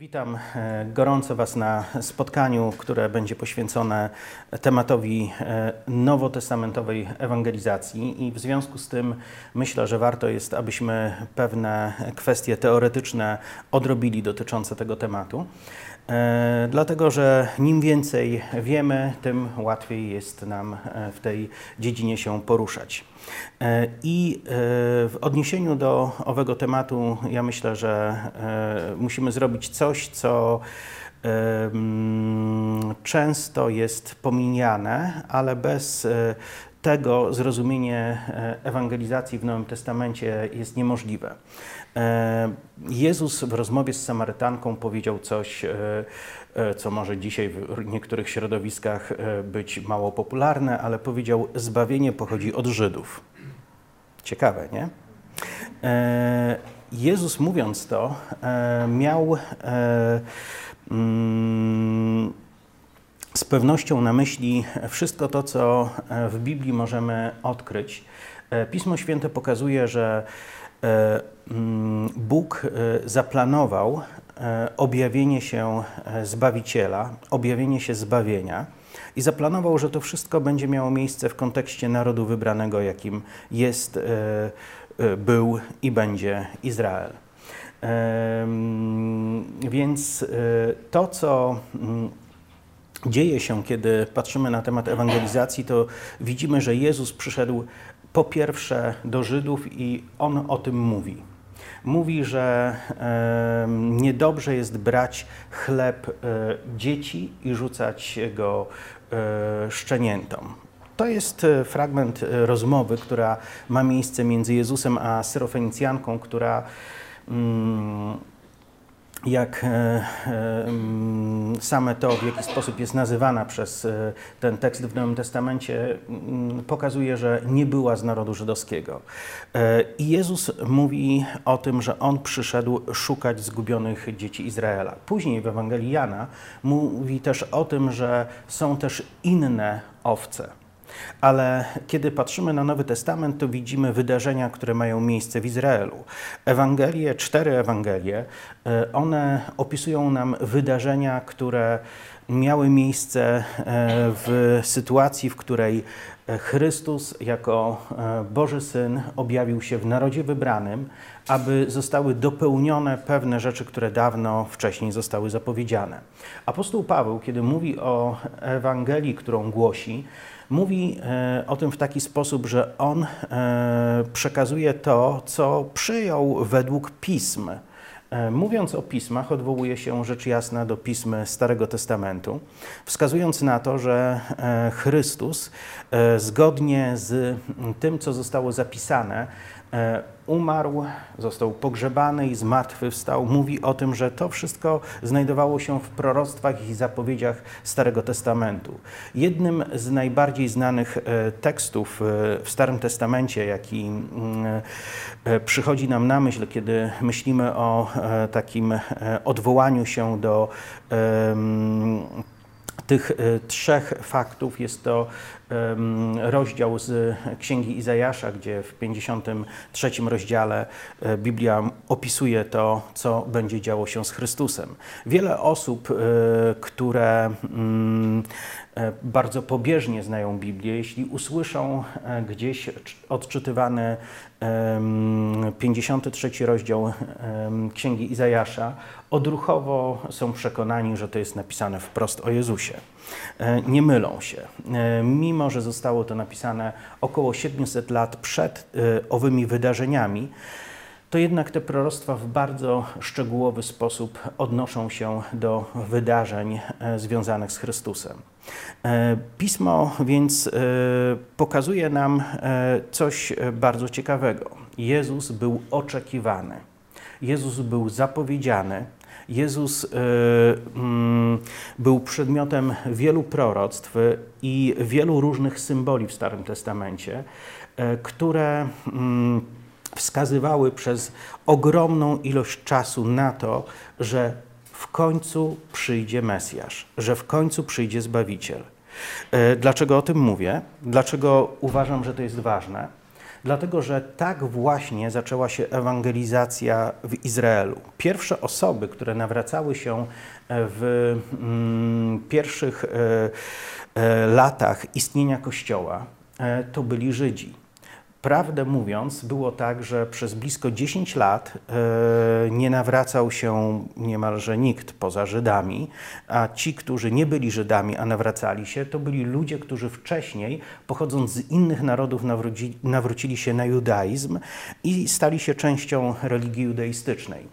Witam e, gorąco Was na spotkaniu, które będzie poświęcone tematowi e, nowotestamentowej ewangelizacji i w związku z tym myślę, że warto jest, abyśmy pewne kwestie teoretyczne odrobili dotyczące tego tematu. E, dlatego, że nim więcej wiemy, tym łatwiej jest nam w tej dziedzinie się poruszać. E, I e, w odniesieniu do owego tematu, ja myślę, że e, musimy zrobić coś, co często jest pomijane, ale bez tego zrozumienie ewangelizacji w Nowym Testamencie jest niemożliwe. Jezus w rozmowie z Samarytanką powiedział coś, co może dzisiaj w niektórych środowiskach być mało popularne, ale powiedział: Zbawienie pochodzi od Żydów. Ciekawe, nie? E, Jezus mówiąc to, e, miał e, mm, z pewnością na myśli wszystko to, co w Biblii możemy odkryć. Pismo Święte pokazuje, że mm, Bóg zaplanował objawienie się Zbawiciela, objawienie się zbawienia i zaplanował, że to wszystko będzie miało miejsce w kontekście narodu wybranego, jakim jest, e, e, był i będzie Izrael. Więc e, to, co mm, dzieje się, kiedy patrzymy na temat ewangelizacji, to widzimy, że Jezus przyszedł po pierwsze do Żydów i on o tym mówi mówi, że e, niedobrze jest brać chleb e, dzieci i rzucać go e, szczeniętom. To jest fragment rozmowy, która ma miejsce między Jezusem a Syrofenicjanką, która mm, jak e, e, same to, w jaki sposób jest nazywana przez e, ten tekst w Nowym Testamencie, mm, pokazuje, że nie była z narodu żydowskiego. I Jezus mówi o tym, że On przyszedł szukać zgubionych dzieci Izraela. Później w Ewangelii Jana mówi też o tym, że są też inne owce. Ale kiedy patrzymy na Nowy Testament, to widzimy wydarzenia, które mają miejsce w Izraelu. Ewangelie, cztery Ewangelie, e, one opisują nam wydarzenia, które miały miejsce e, w sytuacji, w której e, Chrystus jako Boży Syn objawił się w narodzie wybranym, aby zostały dopełnione pewne rzeczy, które dawno wcześniej zostały zapowiedziane. Apostoł Paweł, kiedy mówi o Ewangelii, którą głosi, mówi e, o tym w taki sposób, że on e, przekazuje to, co przyjął według pism. E, mówiąc o pismach, odwołuje się rzecz jasna do pism Starego Testamentu, wskazując na to, że Chrystus, zgodnie z tym, co zostało zapisane, umarł, został pogrzebany i zmartwychwstał. Mówi o tym, że to wszystko znajdowało się w proroctwach i zapowiedziach Starego Testamentu. Jednym z najbardziej znanych e, tekstów e, w Starym Testamencie, jaki mm, przychodzi nam na myśl, kiedy myślimy o takim odwołaniu się do tych trzech faktów jest to rozdział z Księgi Izajasza, gdzie w 53 rozdziale e, Biblia opisuje to, co będzie działo się z Chrystusem. Wiele osób, e, które mm, e, bardzo pobieżnie znają Biblię, jeśli usłyszą gdzieś odczytywany 53 rozdział Księgi Izajasza, odruchowo są przekonani, że to jest napisane wprost o Jezusie. Nie mylą się. Mimo mimo że zostało to napisane około 700 lat przed y, owymi wydarzeniami, to jednak te proroctwa w bardzo szczegółowy sposób odnoszą się do wydarzeń e, związanych z Chrystusem. E, pismo więc e, pokazuje nam coś bardzo ciekawego. Jezus był oczekiwany, Jezus był zapowiedziany, Jezus y, mm, był przedmiotem wielu proroctw i wielu różnych symboli w Starym Testamencie, y, które mm, wskazywały przez ogromną ilość czasu na to, że w końcu przyjdzie Mesjasz, że w końcu przyjdzie Zbawiciel. Y, dlaczego o tym mówię? Dlaczego uważam, że to jest ważne? Dlatego że tak właśnie zaczęła się ewangelizacja w Izraelu. Pierwsze osoby, które nawracały się w mm, pierwszych e, e, latach istnienia Kościoła, e, to byli Żydzi. Prawdę mówiąc, było tak, że przez blisko 10 lat e, nie nawracał się niemalże nikt poza Żydami, a ci, którzy nie byli Żydami, a nawracali się, to byli ludzie, którzy wcześniej, pochodząc z innych narodów, nawróci, nawrócili się na judaizm i stali się częścią religii judaistycznej.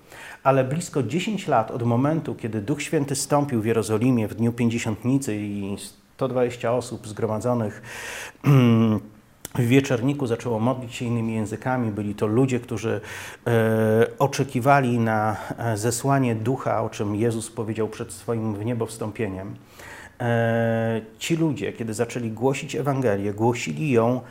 Ale blisko 10 lat od momentu, kiedy Duch Święty stąpił w Jerozolimie w dniu Pięćdziesiątnicy i 120 osób zgromadzonych w wieczorniku zaczęło modlić się innymi językami. Byli to ludzie, którzy e, oczekiwali na e, zesłanie ducha, o czym Jezus powiedział przed swoim w niebo wstąpieniem. E, ci ludzie, kiedy zaczęli głosić Ewangelię, głosili ją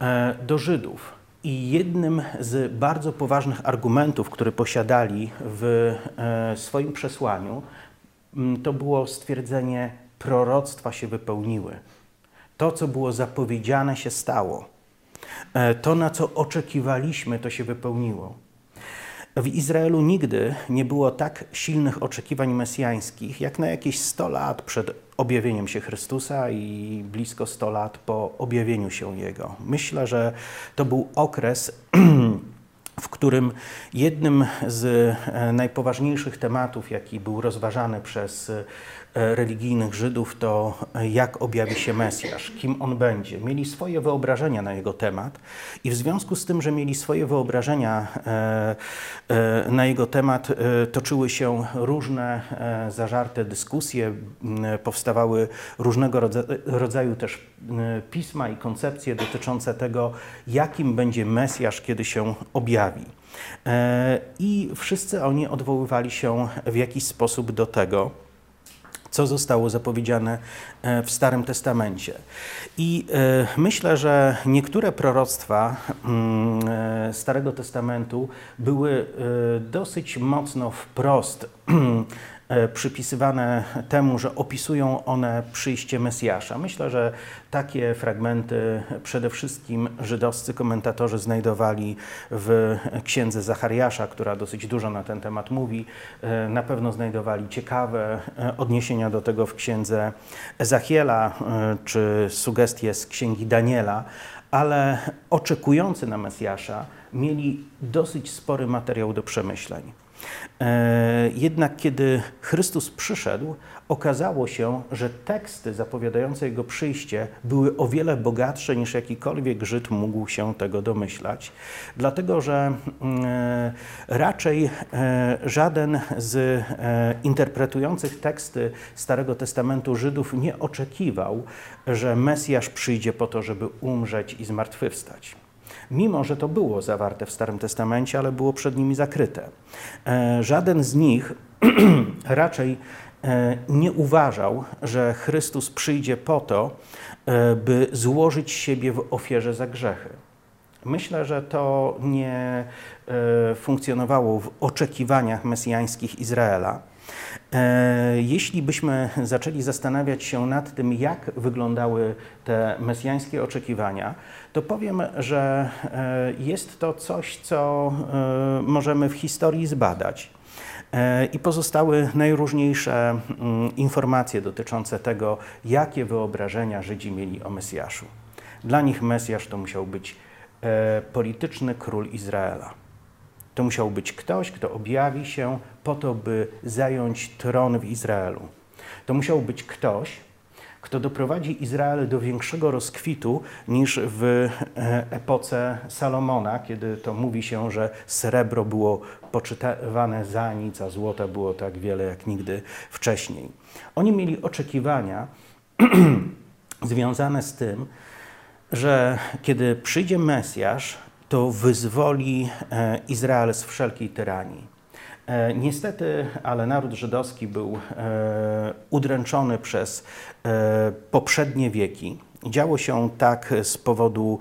e, do Żydów. I jednym z bardzo poważnych argumentów, które posiadali w e, swoim przesłaniu, to było stwierdzenie: proroctwa się wypełniły. To, co było zapowiedziane, się stało. E, to, na co oczekiwaliśmy, to się wypełniło. W Izraelu nigdy nie było tak silnych oczekiwań mesjańskich, jak na jakieś 100 lat przed objawieniem się Chrystusa i blisko 100 lat po objawieniu się Jego. Myślę, że to był okres, w którym jednym z e, najpoważniejszych tematów, jaki był rozważany przez religijnych Żydów to e, jak objawi się Mesjasz, kim on będzie. Mieli swoje wyobrażenia na jego temat i w związku z tym, że mieli swoje wyobrażenia e, na jego temat, toczyły się różne zażarte dyskusje, powstawały różnego rodzaju też pisma i koncepcje dotyczące tego, jakim będzie Mesjasz, kiedy się objawi. I wszyscy oni odwoływali się w jakiś sposób do tego, co zostało zapowiedziane e, w Starym Testamencie. I e, myślę, że niektóre proroctwa mm, e, Starego Testamentu były dosyć mocno wprost przypisywane temu, że opisują one przyjście Mesjasza. Myślę, że takie fragmenty przede wszystkim żydowscy komentatorzy znajdowali w księdze Zachariasza, która dosyć dużo na ten temat mówi. E, na pewno znajdowali ciekawe e, odniesienia do tego w księdze Ezachiela czy sugestie z księgi Daniela, ale oczekujący na Mesjasza mieli dosyć spory materiał do przemyśleń. E, jednak kiedy Chrystus przyszedł, okazało się, że teksty zapowiadające Jego przyjście były o wiele bogatsze niż jakikolwiek Żyd mógł się tego domyślać, dlatego że e, raczej e, żaden z interpretujących teksty Starego Testamentu Żydów nie oczekiwał, że Mesjasz przyjdzie po to, żeby umrzeć i zmartwychwstać mimo że to było zawarte w Starym Testamencie, ale było przed nimi zakryte. E, żaden z nich raczej e, nie uważał, że Chrystus przyjdzie po to, e, by złożyć siebie w ofierze za grzechy. Myślę, że to nie funkcjonowało w oczekiwaniach mesjańskich Izraela. E, jeśli byśmy zaczęli zastanawiać się nad tym, jak wyglądały te mesjańskie oczekiwania, to powiem, że e, jest to coś, co e, możemy w historii zbadać. I pozostały najróżniejsze mm, informacje dotyczące tego, jakie wyobrażenia Żydzi mieli o Mesjaszu. Dla nich Mesjasz to musiał być polityczny król Izraela. To musiał być ktoś, kto objawi się po to, by zająć tron w Izraelu. To musiał być ktoś, kto doprowadzi Izrael do większego rozkwitu niż w e, epoce Salomona, kiedy to mówi się, że srebro było poczytywane za nic, a złota było tak wiele jak nigdy wcześniej. Oni mieli oczekiwania związane z tym, że kiedy przyjdzie Mesjasz, to wyzwoli e, Izrael z wszelkiej tyranii. E, niestety, ale naród żydowski był e, udręczony przez poprzednie wieki. Działo się tak z powodu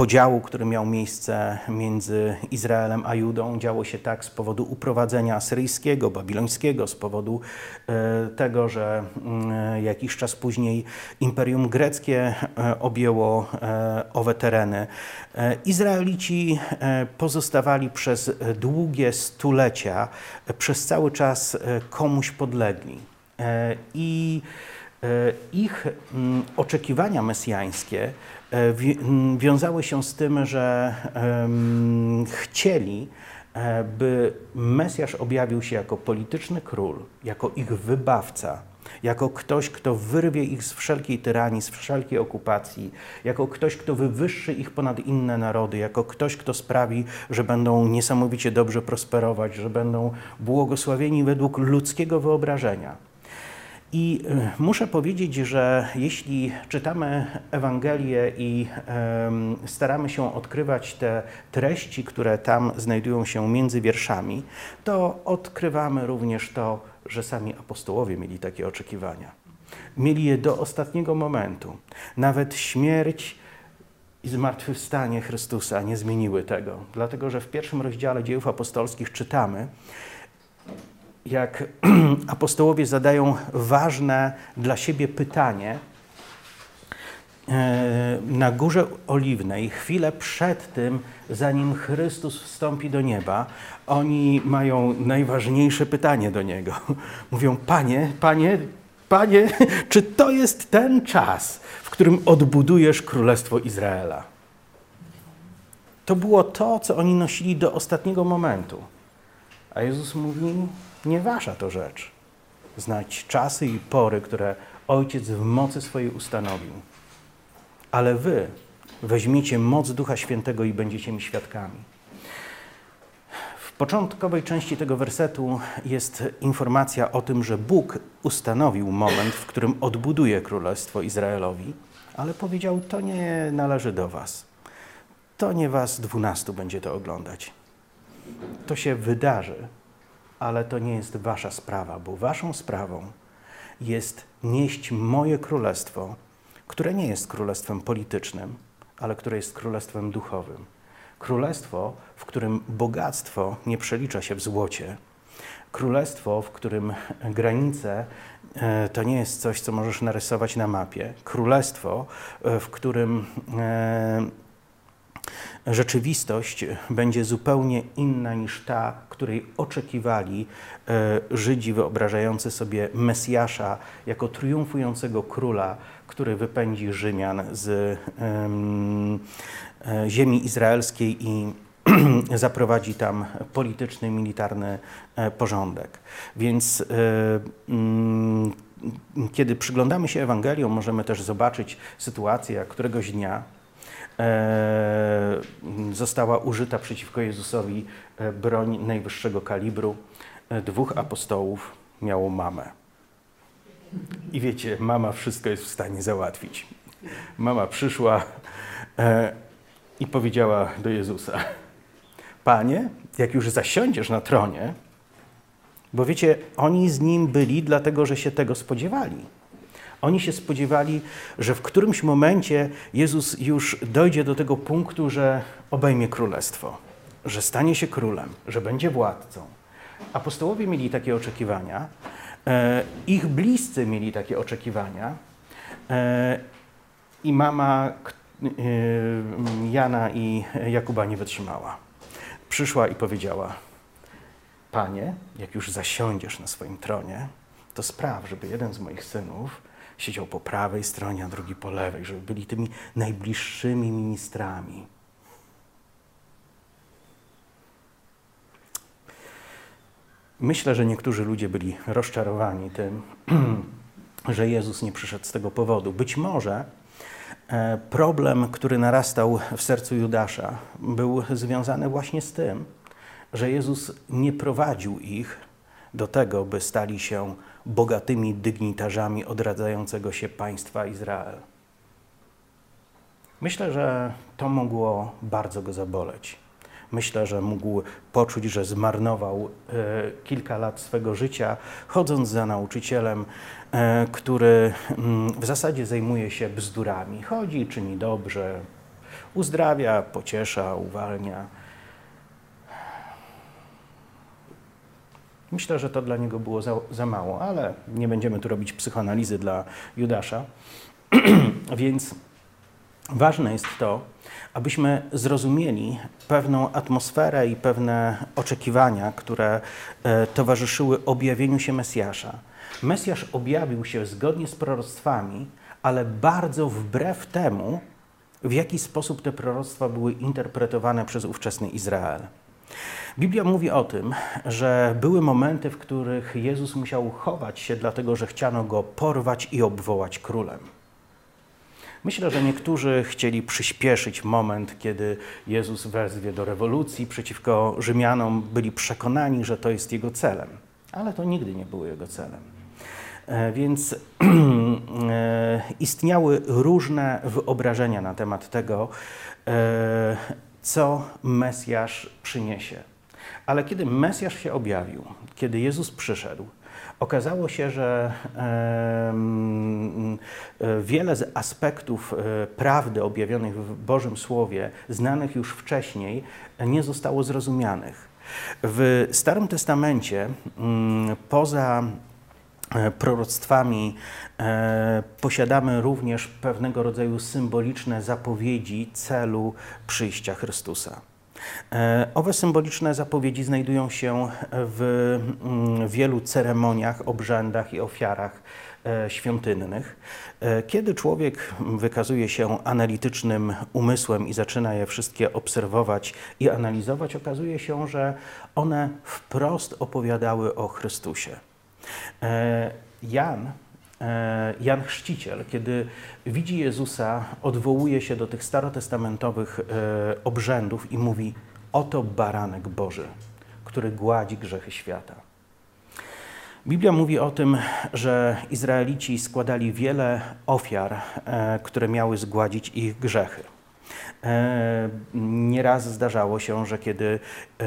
podziału, który miał miejsce między Izraelem a Judą. Działo się tak z powodu uprowadzenia asyryjskiego, babilońskiego, z powodu e, tego, że mm, jakiś czas później Imperium Greckie objęło owe tereny. Izraelici pozostawali przez długie stulecia, przez cały czas komuś podlegli. I E, ich mm, oczekiwania mesjańskie e, wiązały się z tym, że chcieli, e, by Mesjasz objawił się jako polityczny król, jako ich wybawca, jako ktoś, kto wyrwie ich z wszelkiej tyranii, z wszelkiej okupacji, jako ktoś, kto wywyższy ich ponad inne narody, jako ktoś, kto sprawi, że będą niesamowicie dobrze prosperować, że będą błogosławieni według ludzkiego wyobrażenia. I e, muszę powiedzieć, że jeśli czytamy Ewangelię i staramy się odkrywać te treści, które tam znajdują się między wierszami, to odkrywamy również to, że sami apostołowie mieli takie oczekiwania. Mieli je do ostatniego momentu. Nawet śmierć i zmartwychwstanie Chrystusa nie zmieniły tego, dlatego że w pierwszym rozdziale dziejów apostolskich czytamy, jak apostołowie zadają ważne dla siebie pytanie e, na Górze Oliwnej, chwilę przed tym, zanim Chrystus wstąpi do nieba, oni mają najważniejsze pytanie do Niego. Mówią, Panie, Panie, Panie, czy to jest ten czas, w którym odbudujesz Królestwo Izraela? To było to, co oni nosili do ostatniego momentu. A Jezus mówi, nie wasza to rzecz. Znać czasy i pory, które Ojciec w mocy swojej ustanowił. Ale wy weźmiecie moc Ducha Świętego i będziecie mi świadkami. W początkowej części tego wersetu jest informacja o tym, że Bóg ustanowił moment, w którym odbuduje Królestwo Izraelowi, ale powiedział: To nie należy do Was. To nie Was dwunastu będzie to oglądać. To się wydarzy ale to nie jest wasza sprawa, bo waszą sprawą jest nieść moje królestwo, które nie jest królestwem politycznym, ale które jest królestwem duchowym. Królestwo, w którym bogactwo nie przelicza się w złocie. Królestwo, w którym granice e, to nie jest coś, co możesz narysować na mapie. Królestwo, e, w którym e, rzeczywistość będzie zupełnie inna niż ta, której oczekiwali e, Żydzi wyobrażający sobie Mesjasza jako triumfującego króla, który wypędzi Rzymian z e, ziemi izraelskiej i zaprowadzi tam polityczny, militarny e, porządek. Więc mm, kiedy przyglądamy się Ewangeliom, możemy też zobaczyć sytuację, jak któregoś dnia została użyta przeciwko Jezusowi e, broń najwyższego kalibru. E, dwóch apostołów miało mamę. I wiecie, mama wszystko jest w stanie załatwić. Mama przyszła i powiedziała do Jezusa: Panie, jak już zasiądziesz na tronie, bo wiecie, oni z nim byli, dlatego że się tego spodziewali. Oni się spodziewali, że w którymś momencie Jezus już dojdzie do tego punktu, że obejmie królestwo, że stanie się królem, że będzie władcą. Apostołowie mieli takie oczekiwania, e, ich bliscy mieli takie oczekiwania e, i mama e, Jana i Jakuba nie wytrzymała. Przyszła i powiedziała: Panie, jak już zasiądziesz na swoim tronie, to spraw, żeby jeden z moich synów siedział po prawej stronie, a drugi po lewej, żeby byli tymi najbliższymi ministrami. Myślę, że niektórzy ludzie byli rozczarowani tym, że Jezus nie przyszedł z tego powodu. Być może e, problem, który narastał w sercu Judasza, był związany właśnie z tym, że Jezus nie prowadził ich do tego, by stali się bogatymi dygnitarzami odradzającego się państwa Izrael. Myślę, że to mogło bardzo go zaboleć. Myślę, że mógł poczuć, że zmarnował e, kilka lat swego życia, chodząc za nauczycielem, e, który mm, w zasadzie zajmuje się bzdurami. Chodzi, czyni dobrze, Uzdrawia, pociesza, uwalnia. Myślę, że to dla niego było za, za mało, ale nie będziemy tu robić psychoanalizy dla Judasza. Więc ważne jest to, abyśmy zrozumieli pewną atmosferę i pewne oczekiwania, które e, towarzyszyły objawieniu się Mesjasza. Mesjasz objawił się zgodnie z proroctwami, ale bardzo wbrew temu, w jaki sposób te proroctwa były interpretowane przez ówczesny Izrael. Biblia mówi o tym, że były momenty, w których Jezus musiał chować się, dlatego że chciano go porwać i obwołać królem. Myślę, że niektórzy chcieli przyspieszyć moment, kiedy Jezus wezwie do rewolucji przeciwko Rzymianom, byli przekonani, że to jest jego celem, ale to nigdy nie było jego celem. E, więc e, istniały różne wyobrażenia na temat tego, e, co Mesjasz przyniesie. Ale kiedy Mesjasz się objawił, kiedy Jezus przyszedł, okazało się, że wiele z aspektów prawdy objawionych w Bożym Słowie, znanych już wcześniej, nie zostało zrozumianych. W Starym Testamencie, mm, poza E, proroctwami e, posiadamy również pewnego rodzaju symboliczne zapowiedzi celu przyjścia Chrystusa. E, owe symboliczne zapowiedzi znajdują się w mm, wielu ceremoniach, obrzędach i ofiarach świątynnych. Kiedy człowiek wykazuje się analitycznym umysłem i zaczyna je wszystkie obserwować i analizować, okazuje się, że one wprost opowiadały o Chrystusie. E, Jan, e, Jan Chrzciciel, kiedy widzi Jezusa, odwołuje się do tych starotestamentowych e, obrzędów i mówi: Oto baranek Boży, który gładzi grzechy świata. Biblia mówi o tym, że Izraelici składali wiele ofiar, które miały zgładzić ich grzechy. E, nieraz zdarzało się, że kiedy e,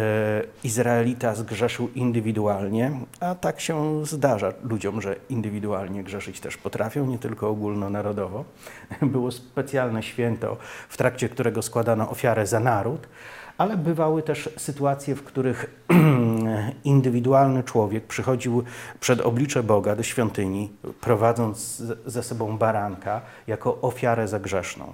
Izraelita zgrzeszył indywidualnie, a tak się zdarza ludziom, że indywidualnie grzeszyć też potrafią, nie tylko ogólnonarodowo, było specjalne święto, w trakcie którego składano ofiarę za naród, ale bywały też sytuacje, w których indywidualny człowiek przychodził przed oblicze Boga do świątyni, prowadząc ze sobą baranka jako ofiarę za grzeszną.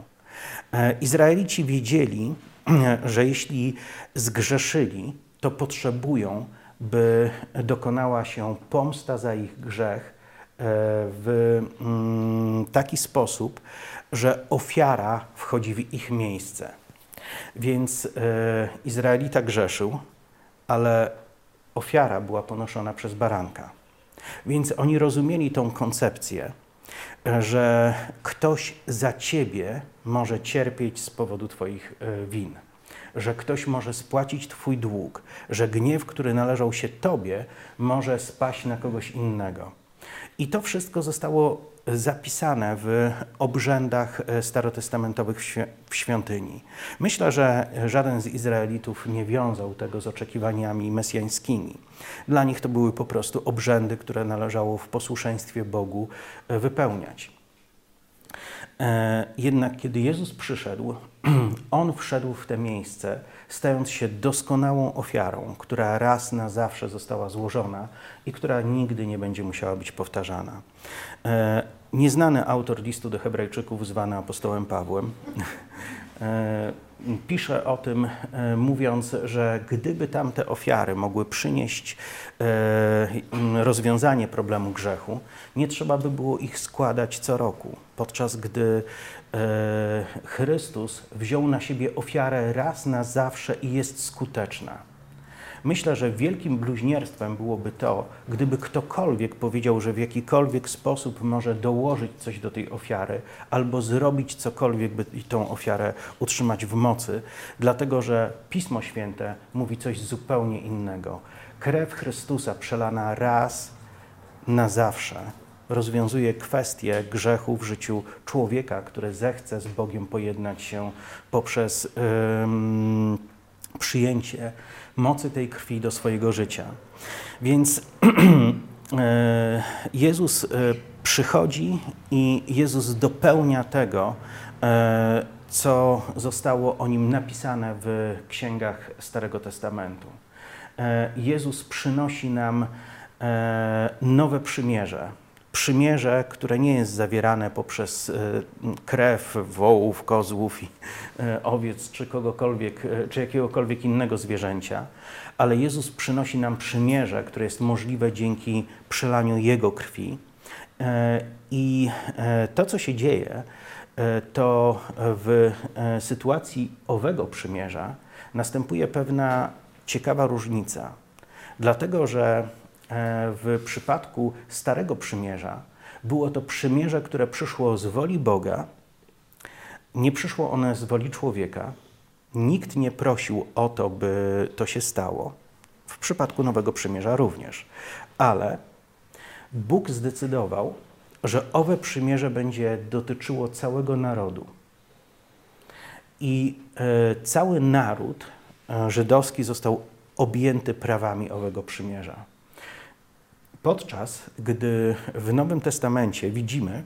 E, Izraelici wiedzieli, że jeśli zgrzeszyli, to potrzebują, by dokonała się pomsta za ich grzech e, w mm, taki sposób, że ofiara wchodzi w ich miejsce. Więc e, Izraelita grzeszył, ale ofiara była ponoszona przez baranka. Więc oni rozumieli tą koncepcję, że ktoś za ciebie może cierpieć z powodu Twoich e, win, że ktoś może spłacić Twój dług, że gniew, który należał się Tobie, może spaść na kogoś innego. I to wszystko zostało zapisane w obrzędach e, starotestamentowych w świątyni. Myślę, że żaden z Izraelitów nie wiązał tego z oczekiwaniami mesjańskimi. Dla nich to były po prostu obrzędy, które należało w posłuszeństwie Bogu e, wypełniać. E, jednak kiedy Jezus przyszedł, On wszedł w te miejsce, stając się doskonałą ofiarą, która raz na zawsze została złożona i która nigdy nie będzie musiała być powtarzana. Nieznany autor listu do Hebrajczyków, zwany apostołem Pawłem, e, pisze o tym, e, mówiąc, że gdyby tamte ofiary mogły przynieść e, rozwiązanie problemu grzechu, nie trzeba by było ich składać co roku, podczas gdy Chrystus wziął na siebie ofiarę raz na zawsze i jest skuteczna. Myślę, że wielkim bluźnierstwem byłoby to, gdyby ktokolwiek powiedział, że w jakikolwiek sposób może dołożyć coś do tej ofiary albo zrobić cokolwiek, by tą ofiarę utrzymać w mocy, dlatego że Pismo Święte mówi coś zupełnie innego. Krew Chrystusa przelana raz na zawsze rozwiązuje kwestię grzechu w życiu człowieka, który zechce z Bogiem pojednać się poprzez przyjęcie mocy tej krwi do swojego życia. Więc e, Jezus e, przychodzi i Jezus dopełnia tego, e, co zostało o nim napisane w księgach Starego Testamentu. Jezus przynosi nam nowe przymierze. Przymierze, które nie jest zawierane poprzez krew wołów, kozłów i owiec, czy kogokolwiek, czy jakiegokolwiek innego zwierzęcia, ale Jezus przynosi nam przymierze, które jest możliwe dzięki przelaniu Jego krwi. I to, co się dzieje, E, to w e, sytuacji owego przymierza następuje pewna ciekawa różnica. Dlatego, że e, w przypadku Starego Przymierza było to przymierze, które przyszło z woli Boga, nie przyszło one z woli człowieka. Nikt nie prosił o to, by to się stało. W przypadku Nowego Przymierza również. Ale Bóg zdecydował, że owe przymierze będzie dotyczyło całego narodu. I e, cały naród e, żydowski został objęty prawami owego przymierza. Podczas gdy w Nowym Testamencie widzimy,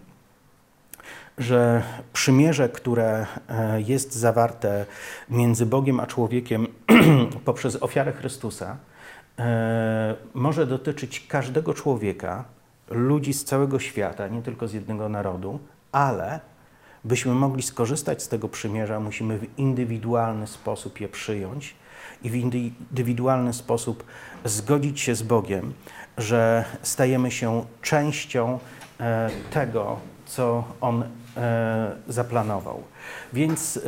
że przymierze, które e, jest zawarte między Bogiem a człowiekiem poprzez ofiarę Chrystusa, e, może dotyczyć każdego człowieka, ludzi z całego świata, nie tylko z jednego narodu, ale byśmy mogli skorzystać z tego przymierza, musimy w indywidualny sposób je przyjąć i w indywidualny sposób zgodzić się z Bogiem, że stajemy się częścią e, tego, co On e, zaplanował. Więc e,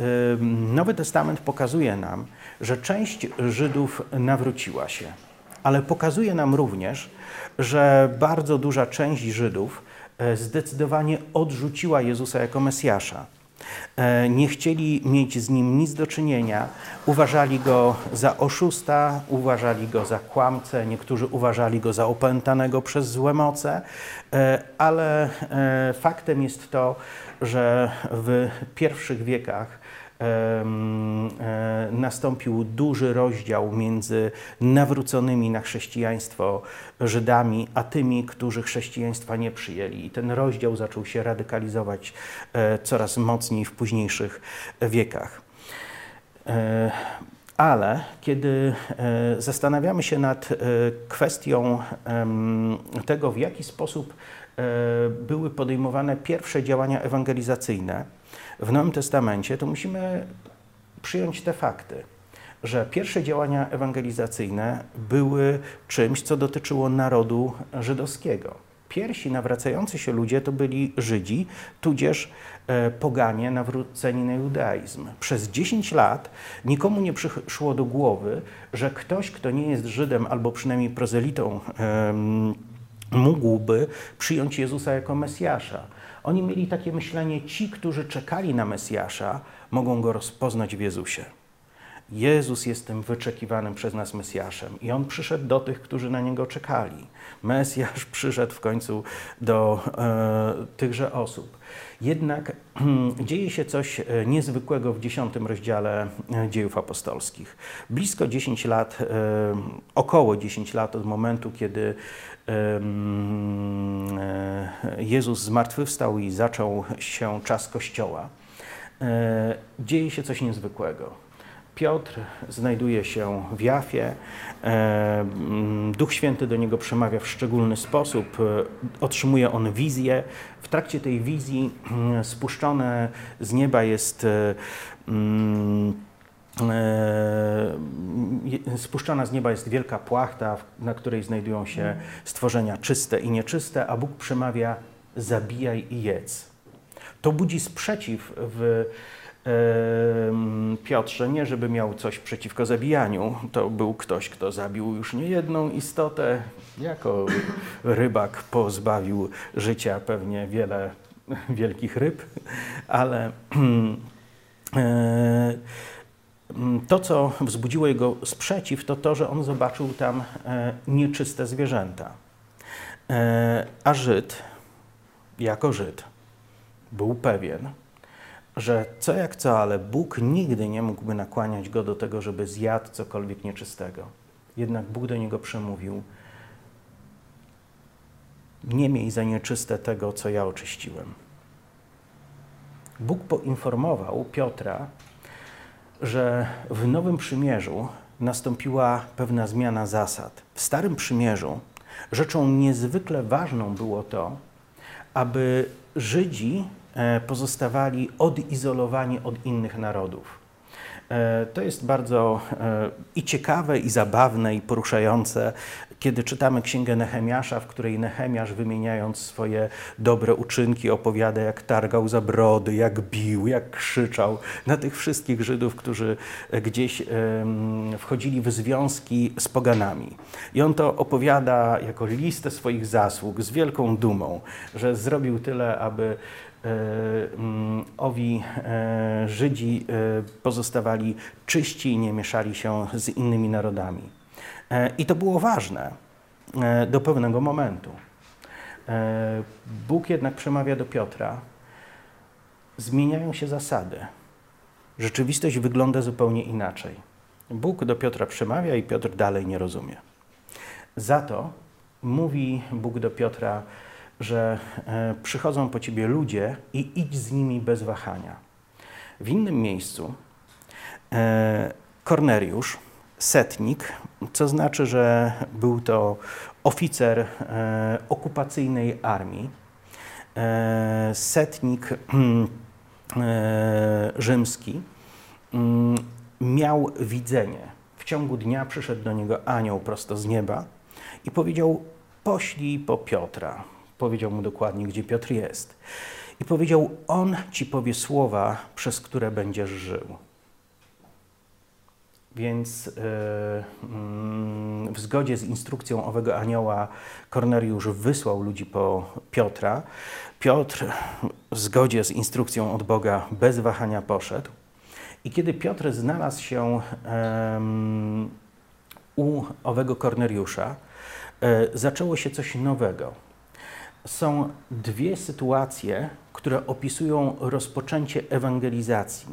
Nowy Testament pokazuje nam, że część Żydów nawróciła się, ale pokazuje nam również, że bardzo duża część Żydów zdecydowanie odrzuciła Jezusa jako Mesjasza. E, nie chcieli mieć z nim nic do czynienia, uważali go za oszusta, uważali go za kłamcę, niektórzy uważali go za opętanego przez złe moce, e, ale faktem jest to, że w pierwszych wiekach E, nastąpił duży rozdział między nawróconymi na chrześcijaństwo Żydami, a tymi, którzy chrześcijaństwa nie przyjęli. I ten rozdział zaczął się radykalizować e, coraz mocniej w późniejszych wiekach. E, ale kiedy zastanawiamy się nad kwestią tego, w jaki sposób były podejmowane pierwsze działania ewangelizacyjne, w Nowym Testamencie, to musimy przyjąć te fakty, że pierwsze działania ewangelizacyjne były czymś, co dotyczyło narodu żydowskiego. Pierwsi nawracający się ludzie to byli Żydzi, tudzież e, poganie nawróceni na judaizm. Przez 10 lat nikomu nie przyszło do głowy, że ktoś, kto nie jest Żydem albo przynajmniej prozelitą, mógłby przyjąć Jezusa jako Mesjasza. Oni mieli takie myślenie, ci, którzy czekali na Mesjasza, mogą go rozpoznać w Jezusie. Jezus jest tym wyczekiwanym przez nas Mesjaszem i On przyszedł do tych, którzy na Niego czekali. Mesjasz przyszedł w końcu do e, tychże osób. Jednak dzieje się coś e, niezwykłego w dziesiątym rozdziale e, dziejów apostolskich. Blisko 10 lat, e, około 10 lat od momentu, kiedy Jezus zmartwychwstał i zaczął się czas Kościoła, dzieje się coś niezwykłego Piotr znajduje się w Jafie. E, Duch Święty do niego przemawia w szczególny sposób. E, otrzymuje on wizję. W trakcie tej wizji mm, spuszczone z nieba jest e, mm, spuszczona z nieba jest wielka płachta, na której znajdują się stworzenia czyste i nieczyste, a Bóg przemawia zabijaj i jedz. To budzi sprzeciw w Piotrze, nie żeby miał coś przeciwko zabijaniu, to był ktoś, kto zabił już niejedną istotę, jako rybak pozbawił życia pewnie wiele wielkich ryb, ale e, to, co wzbudziło jego sprzeciw, to to, że on zobaczył tam e, nieczyste zwierzęta. E, a Żyd, jako Żyd, był pewien, że co jak co, ale Bóg nigdy nie mógłby nakłaniać go do tego, żeby zjadł cokolwiek nieczystego. Jednak Bóg do niego przemówił: Nie miej za nieczyste tego, co ja oczyściłem. Bóg poinformował Piotra, że w Nowym Przymierzu nastąpiła pewna zmiana zasad. W Starym Przymierzu rzeczą niezwykle ważną było to, aby Żydzi e, pozostawali odizolowani od innych narodów. E, to jest bardzo e, i ciekawe, i zabawne, i poruszające, kiedy czytamy Księgę Nehemiasza, w której Nehemiasz wymieniając swoje dobre uczynki opowiada, jak targał za brody, jak bił, jak krzyczał na tych wszystkich Żydów, którzy gdzieś wchodzili w związki z poganami. I on to opowiada jako listę swoich zasług z wielką dumą, że zrobił tyle, aby E, mm, owi e, Żydzi e, pozostawali czyści i nie mieszali się z innymi narodami. I to było ważne do pewnego momentu. Bóg jednak przemawia do Piotra. Zmieniają się zasady. Rzeczywistość wygląda zupełnie inaczej. Bóg do Piotra przemawia i Piotr dalej nie rozumie. Za to mówi Bóg do Piotra, że e, przychodzą po ciebie ludzie i idź z nimi bez wahania. W innym miejscu e, Korneriusz, setnik, co znaczy, że był to oficer e, okupacyjnej armii, setnik rzymski, mm, miał widzenie. W ciągu dnia przyszedł do niego anioł prosto z nieba i powiedział: Poślij po Piotra. Powiedział mu dokładnie, gdzie Piotr jest. I powiedział: On ci powie słowa, przez które będziesz żył. Więc yy, w zgodzie z instrukcją owego anioła Korneliusz wysłał ludzi po Piotra. Piotr w zgodzie z instrukcją od Boga bez wahania poszedł. I kiedy Piotr znalazł się u owego Korneliusza, yy, zaczęło się coś nowego są dwie sytuacje, które opisują rozpoczęcie ewangelizacji.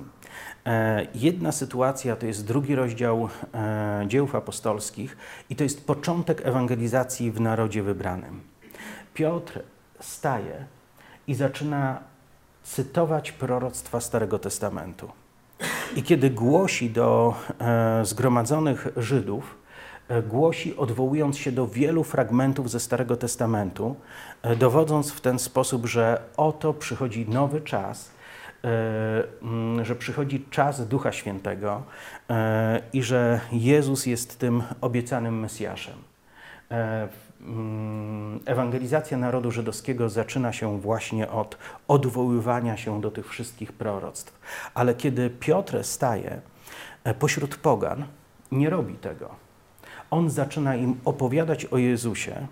E, jedna sytuacja to jest drugi rozdział e, dziełów apostolskich i to jest początek ewangelizacji w narodzie wybranym. Piotr staje i zaczyna cytować proroctwa Starego Testamentu. I kiedy głosi do e, zgromadzonych Żydów, głosi, odwołując się do wielu fragmentów ze Starego Testamentu, dowodząc w ten sposób, że oto przychodzi nowy czas, że przychodzi czas Ducha Świętego i że Jezus jest tym obiecanym Mesjaszem. Mm, ewangelizacja narodu żydowskiego zaczyna się właśnie od odwoływania się do tych wszystkich proroctw. Ale kiedy Piotr staje pośród pogan, nie robi tego on zaczyna im opowiadać o Jezusie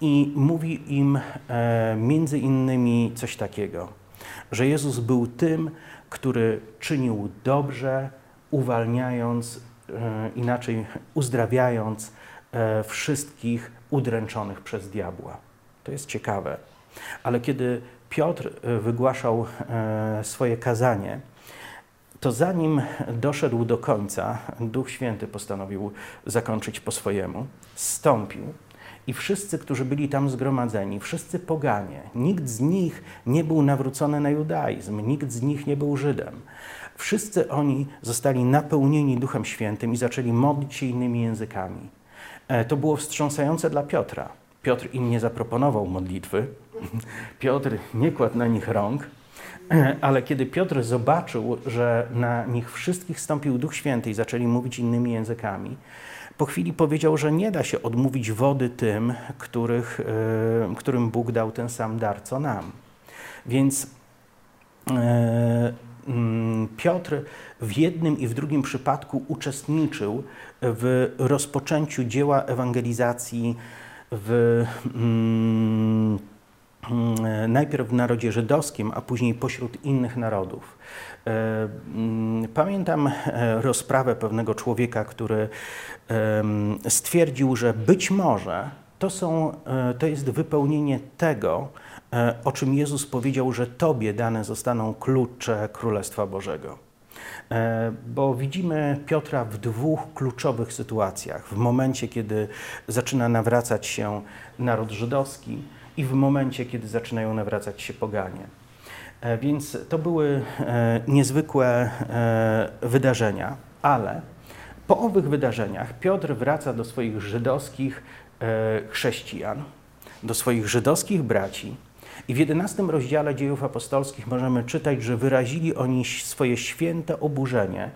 i mówi im e, między innymi coś takiego, że Jezus był tym, który czynił dobrze, uwalniając, e, inaczej uzdrawiając e, wszystkich udręczonych przez diabła. To jest ciekawe. Ale kiedy Piotr e, wygłaszał swoje kazanie, to zanim doszedł do końca, Duch Święty postanowił zakończyć po swojemu, stąpił i wszyscy, którzy byli tam zgromadzeni, wszyscy poganie, nikt z nich nie był nawrócony na judaizm, nikt z nich nie był Żydem. Wszyscy oni zostali napełnieni Duchem Świętym i zaczęli modlić się innymi językami. E, to było wstrząsające dla Piotra. Piotr im nie zaproponował modlitwy, Piotr nie kładł na nich rąk, Ale kiedy Piotr zobaczył, że na nich wszystkich stąpił Duch Święty i zaczęli mówić innymi językami, po chwili powiedział, że nie da się odmówić wody tym, których, e, którym Bóg dał ten sam dar, co nam. Więc e, mm, Piotr w jednym i w drugim przypadku uczestniczył w rozpoczęciu dzieła ewangelizacji w. Mm, Mm, najpierw w narodzie żydowskim, a później pośród innych narodów. E, mm, pamiętam e, rozprawę pewnego człowieka, który stwierdził, że być może to, są, e, to jest wypełnienie tego, o czym Jezus powiedział, że Tobie dane zostaną klucze Królestwa Bożego. Bo widzimy Piotra w dwóch kluczowych sytuacjach. W momencie, kiedy zaczyna nawracać się naród żydowski, i w momencie, kiedy zaczynają nawracać się poganie. Więc to były niezwykłe wydarzenia, ale po owych wydarzeniach Piotr wraca do swoich żydowskich chrześcijan, do swoich żydowskich braci i w jedenastym rozdziale dziejów apostolskich możemy czytać, że wyrazili oni swoje święte oburzenie,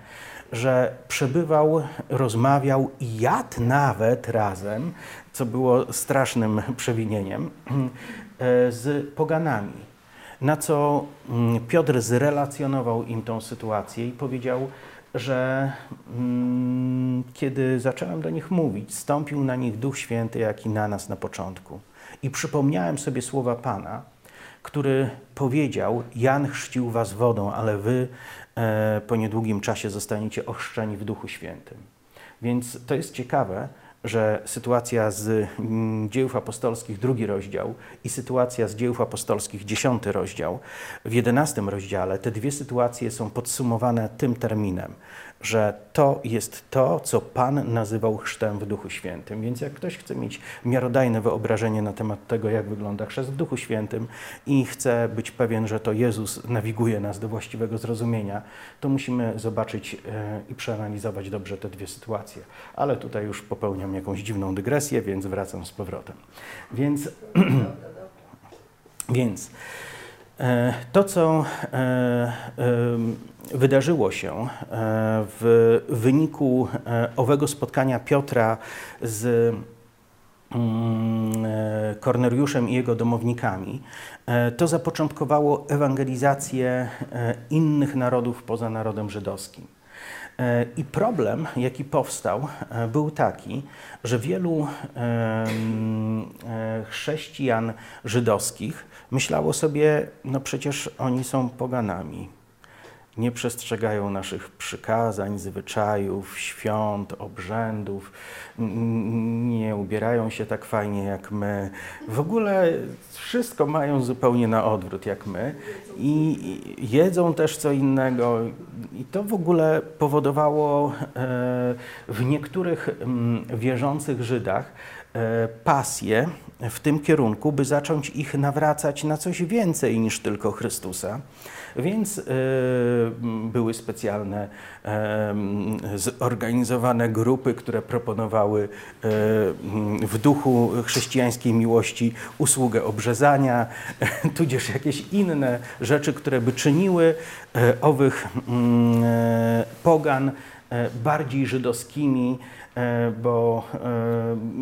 że przebywał, rozmawiał i jadł nawet razem, co było strasznym przewinieniem, e, z poganami. Na co mm, Piotr zrelacjonował im tą sytuację i powiedział, że mm, kiedy zacząłem do nich mówić, stąpił na nich Duch Święty, jak i na nas na początku. I przypomniałem sobie słowa Pana, który powiedział: Jan chrzcił was wodą, ale wy e, po niedługim czasie zostaniecie ochrzczeni w Duchu Świętym. Więc to jest ciekawe, że sytuacja z mm, dziejów apostolskich, drugi rozdział, i sytuacja z dziejów apostolskich, dziesiąty rozdział, w jedenastym rozdziale, te dwie sytuacje są podsumowane tym terminem, że to jest to, co Pan nazywał chrztem w Duchu Świętym. Więc jak ktoś chce mieć miarodajne wyobrażenie na temat tego, jak wygląda chrzest w Duchu Świętym i chce być pewien, że to Jezus nawiguje nas do właściwego zrozumienia, to musimy zobaczyć e, i przeanalizować dobrze te dwie sytuacje. Ale tutaj już popełniam jakąś dziwną dygresję, więc wracam z powrotem. Więc, więc e, to, co e, wydarzyło się e, w wyniku e, owego spotkania Piotra z mm, e, Korneliuszem i jego domownikami, to zapoczątkowało ewangelizację innych narodów poza narodem żydowskim. I problem, jaki powstał, był taki, że wielu chrześcijan żydowskich myślało sobie, no przecież oni są poganami, nie przestrzegają naszych przykazań, zwyczajów, świąt, obrzędów, nie ubierają się tak fajnie jak my. W ogóle wszystko mają zupełnie na odwrót jak my i jedzą też co innego. I to w ogóle powodowało e, w niektórych wierzących Żydach e, pasję w tym kierunku, by zacząć ich nawracać na coś więcej niż tylko Chrystusa. Więc y, były specjalne zorganizowane grupy, które proponowały y, w duchu chrześcijańskiej miłości usługę obrzezania, tudzież jakieś inne rzeczy, które by czyniły e, owych mm, e, pogan e, bardziej żydowskimi, bo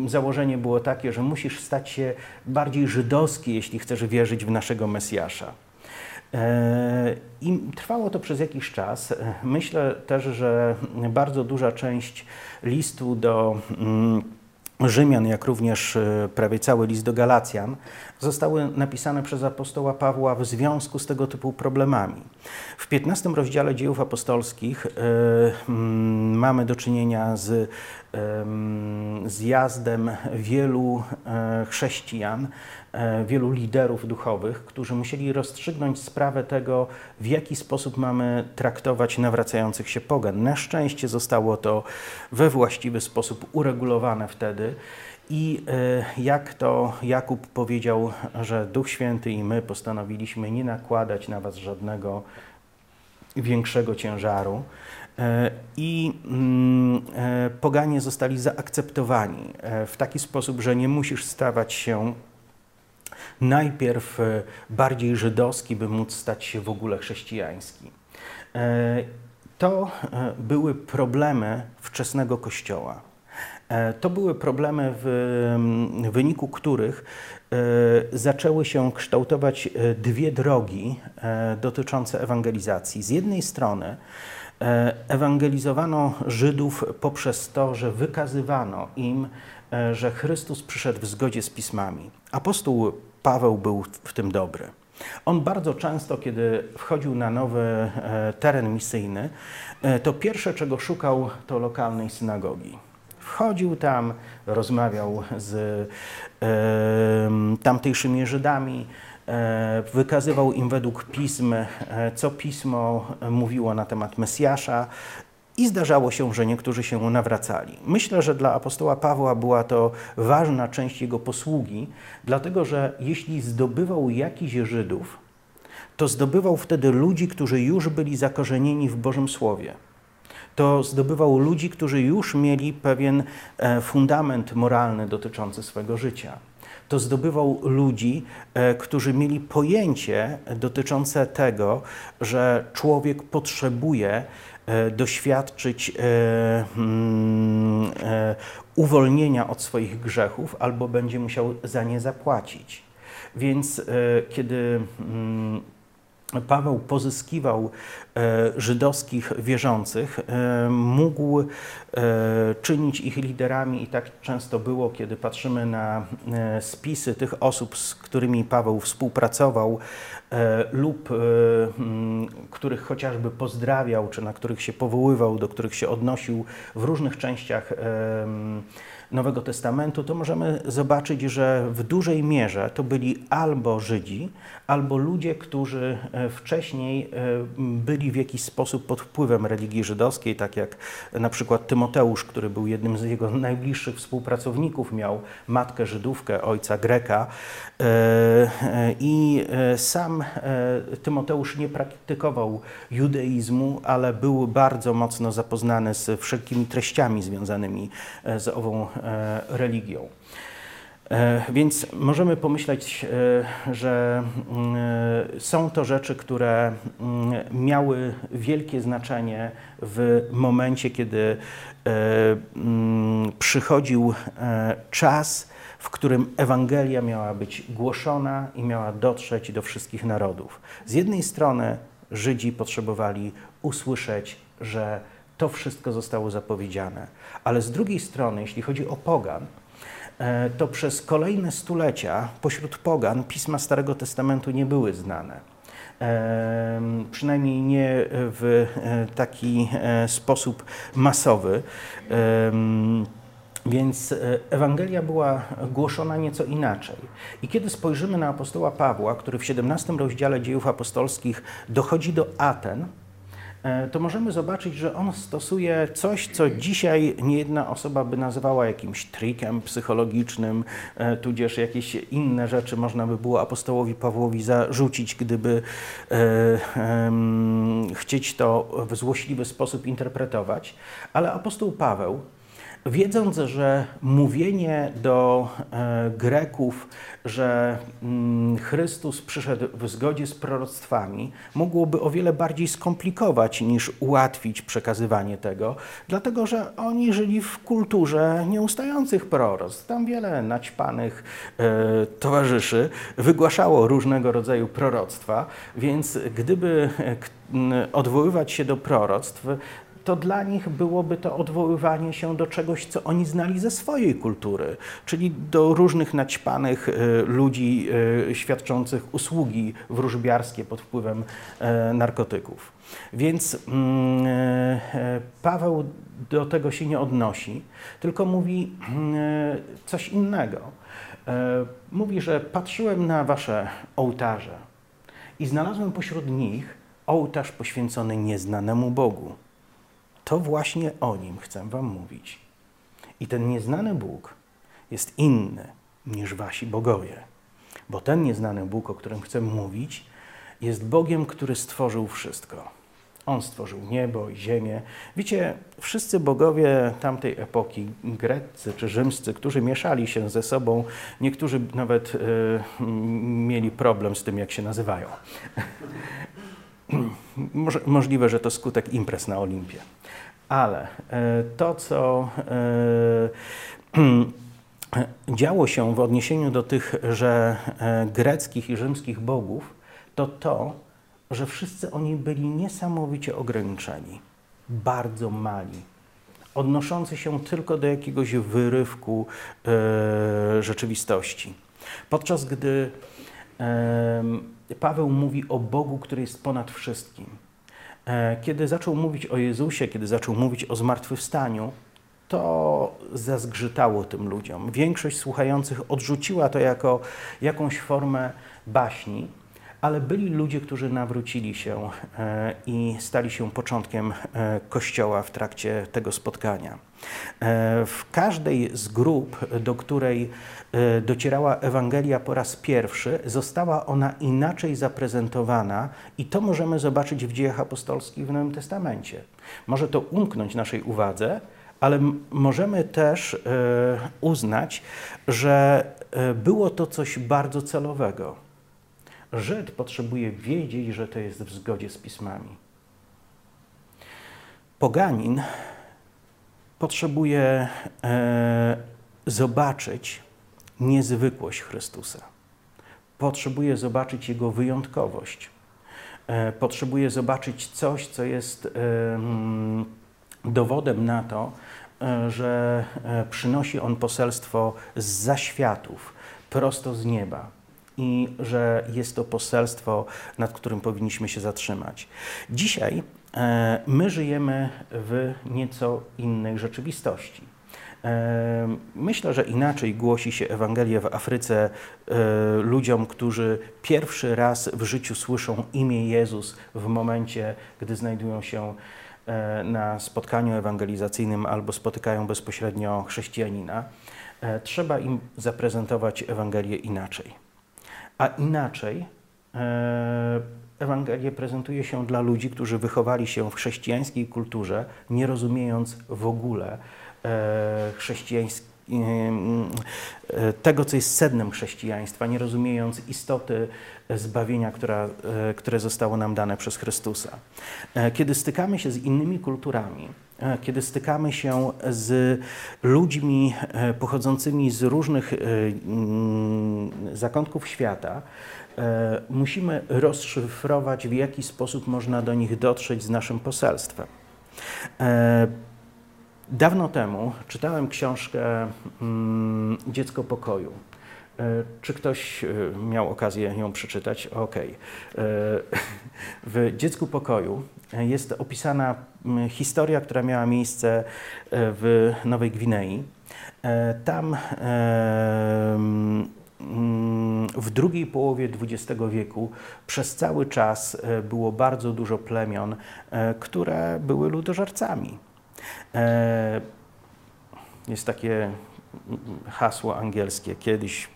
założenie było takie, że musisz stać się bardziej żydowski, jeśli chcesz wierzyć w naszego Mesjasza. E, I trwało to przez jakiś czas. Myślę też, że bardzo duża część listu do mm, Rzymian, jak również e, prawie cały list do Galacjan, zostały napisane przez apostoła Pawła w związku z tego typu problemami. W 15 rozdziale dziejów apostolskich y, y, mamy do czynienia z zjazdem wielu chrześcijan, wielu liderów duchowych, którzy musieli rozstrzygnąć sprawę tego, w jaki sposób mamy traktować nawracających się pogan. Na szczęście zostało to we właściwy sposób uregulowane wtedy. I e, jak to Jakub powiedział, że Duch Święty i my postanowiliśmy nie nakładać na Was żadnego większego ciężaru. E, I mm, e, poganie zostali zaakceptowani w taki sposób, że nie musisz stawać się najpierw bardziej żydowski, by móc stać się w ogóle chrześcijański. To były problemy wczesnego Kościoła. E, to były problemy, w wyniku których e, zaczęły się kształtować e, dwie drogi dotyczące ewangelizacji. Z jednej strony ewangelizowano Żydów poprzez to, że wykazywano im, że Chrystus przyszedł w zgodzie z pismami. Apostoł Paweł był w tym dobry. On bardzo często, kiedy wchodził na nowy teren misyjny, to pierwsze, czego szukał, to lokalnej synagogi. Wchodził tam, rozmawiał z e, tamtejszymi Żydami, e, wykazywał im według pism, e, co pismo mówiło na temat Mesjasza. I zdarzało się, że niektórzy się nawracali. Myślę, że dla apostoła Pawła była to ważna część jego posługi, dlatego że jeśli zdobywał jakiś Żydów, to zdobywał wtedy ludzi, którzy już byli zakorzenieni w Bożym Słowie. To zdobywał ludzi, którzy już mieli pewien e, fundament moralny dotyczący swego życia. To zdobywał ludzi, e, którzy mieli pojęcie dotyczące tego, że człowiek potrzebuje doświadczyć mm, uwolnienia od swoich grzechów albo będzie musiał za nie zapłacić. Więc kiedy mm, Paweł pozyskiwał e, żydowskich wierzących, e, mógł e, czynić ich liderami i tak często było, kiedy patrzymy na spisy tych osób, z którymi Paweł współpracował lub których chociażby pozdrawiał, czy na których się powoływał, do których się odnosił w różnych częściach Nowego Testamentu, to możemy zobaczyć, że w dużej mierze to byli albo Żydzi, albo ludzie, którzy e, wcześniej e, byli w jakiś sposób pod wpływem religii żydowskiej, tak jak na przykład Tymoteusz, który był jednym z jego najbliższych współpracowników, miał matkę Żydówkę, ojca Greka e, i sam Tymoteusz nie praktykował judaizmu, ale był bardzo mocno zapoznany z wszelkimi treściami związanymi z ową religią. E, więc możemy pomyśleć, e, że mm, e, są to rzeczy, które mm, miały wielkie znaczenie w momencie, kiedy mm, przychodził czas, w którym Ewangelia miała być głoszona i miała dotrzeć do wszystkich narodów. Z jednej strony Żydzi potrzebowali usłyszeć, że to wszystko zostało zapowiedziane, ale z drugiej strony, jeśli chodzi o Pogan, to przez kolejne stulecia pośród pogan pisma Starego Testamentu nie były znane. E, przynajmniej nie w e, taki sposób masowy. Więc Ewangelia była głoszona nieco inaczej. I kiedy spojrzymy na apostoła Pawła, który w 17 rozdziale dziejów apostolskich dochodzi do Aten, E, to możemy zobaczyć, że on stosuje coś, co dzisiaj niejedna osoba by nazywała jakimś trikiem psychologiczny, e, tudzież jakieś inne rzeczy można by było apostołowi Pawłowi zarzucić, gdyby e, e, chcieć to w złośliwy sposób interpretować. Ale apostoł Paweł wiedząc, że mówienie do e, Greków, że mm, Chrystus przyszedł w zgodzie z proroctwami, mogłoby o wiele bardziej skomplikować niż ułatwić przekazywanie tego, dlatego że oni żyli w kulturze nieustających proroctw. Tam wiele naćpanych e, towarzyszy wygłaszało różnego rodzaju proroctwa, więc gdyby e, odwoływać się do proroctw, to dla nich byłoby to odwoływanie się do czegoś, co oni znali ze swojej kultury, czyli do różnych naćpanych e, ludzi e, świadczących usługi wróżbiarskie pod wpływem e, narkotyków. Więc mm, Paweł do tego się nie odnosi, tylko mówi mm, coś innego. Mówi, że patrzyłem na wasze ołtarze i znalazłem pośród nich ołtarz poświęcony nieznanemu Bogu to właśnie o nim chcę Wam mówić. I ten nieznany Bóg jest inny niż Wasi bogowie. Bo ten nieznany Bóg, o którym chcę mówić, jest Bogiem, który stworzył wszystko. On stworzył niebo i ziemię. Wiecie, wszyscy bogowie tamtej epoki, greccy czy rzymscy, którzy mieszali się ze sobą, niektórzy nawet y, mieli problem z tym, jak się nazywają. Możliwe, że to skutek imprez na Olimpie. Ale e, to, co e, działo się w odniesieniu do tych, że e, greckich i rzymskich bogów, to to, że wszyscy oni byli niesamowicie ograniczeni, bardzo mali, odnoszący się tylko do jakiegoś wyrywku rzeczywistości. Podczas gdy Paweł mówi o Bogu, który jest ponad wszystkim, E, kiedy zaczął mówić o Jezusie, kiedy zaczął mówić o zmartwychwstaniu, to zazgrzytało tym ludziom. Większość słuchających odrzuciła to jako jakąś formę baśni, ale byli ludzie, którzy nawrócili się e, i stali się początkiem e, Kościoła w trakcie tego spotkania. E, w każdej z grup, do której docierała Ewangelia po raz pierwszy, została ona inaczej zaprezentowana i to możemy zobaczyć w dziejach apostolskich w Nowym Testamencie. Może to umknąć naszej uwadze, ale możemy też uznać, że było to coś bardzo celowego Żyd potrzebuje wiedzieć, że to jest w zgodzie z pismami. Poganin potrzebuje e, zobaczyć niezwykłość Chrystusa. Potrzebuje zobaczyć Jego wyjątkowość. E, potrzebuje zobaczyć coś, co jest e, mm, dowodem na to, e, że e, przynosi On poselstwo z zaświatów, prosto z nieba i że jest to poselstwo, nad którym powinniśmy się zatrzymać. Dzisiaj my żyjemy w nieco innej rzeczywistości. E, myślę, że inaczej głosi się Ewangelię w Afryce e, ludziom, którzy pierwszy raz w życiu słyszą imię Jezus w momencie, gdy znajdują się na spotkaniu ewangelizacyjnym albo spotykają bezpośrednio chrześcijanina. Trzeba im zaprezentować Ewangelię inaczej. A inaczej e, Ewangelia prezentuje się dla ludzi, którzy wychowali się w chrześcijańskiej kulturze, nie rozumiejąc w ogóle e, chrześcijańskiej e, tego, co jest sednem chrześcijaństwa, nie rozumiejąc istoty zbawienia, która, które zostało nam dane przez Chrystusa. Kiedy stykamy się z innymi kulturami, E, kiedy stykamy się z ludźmi e, pochodzącymi z różnych e, mm, zakątków świata, musimy rozszyfrować, w jaki sposób można do nich dotrzeć z naszym poselstwem. Dawno temu czytałem książkę mm, Dziecko pokoju. Czy ktoś miał okazję ją przeczytać? Okej. Okay. W Dziecku pokoju jest opisana historia, która miała miejsce e, w Nowej Gwinei. E, tam w drugiej połowie XX wieku przez cały czas e, było bardzo dużo plemion, które były ludożercami. Jest takie hasło angielskie. Kiedyś,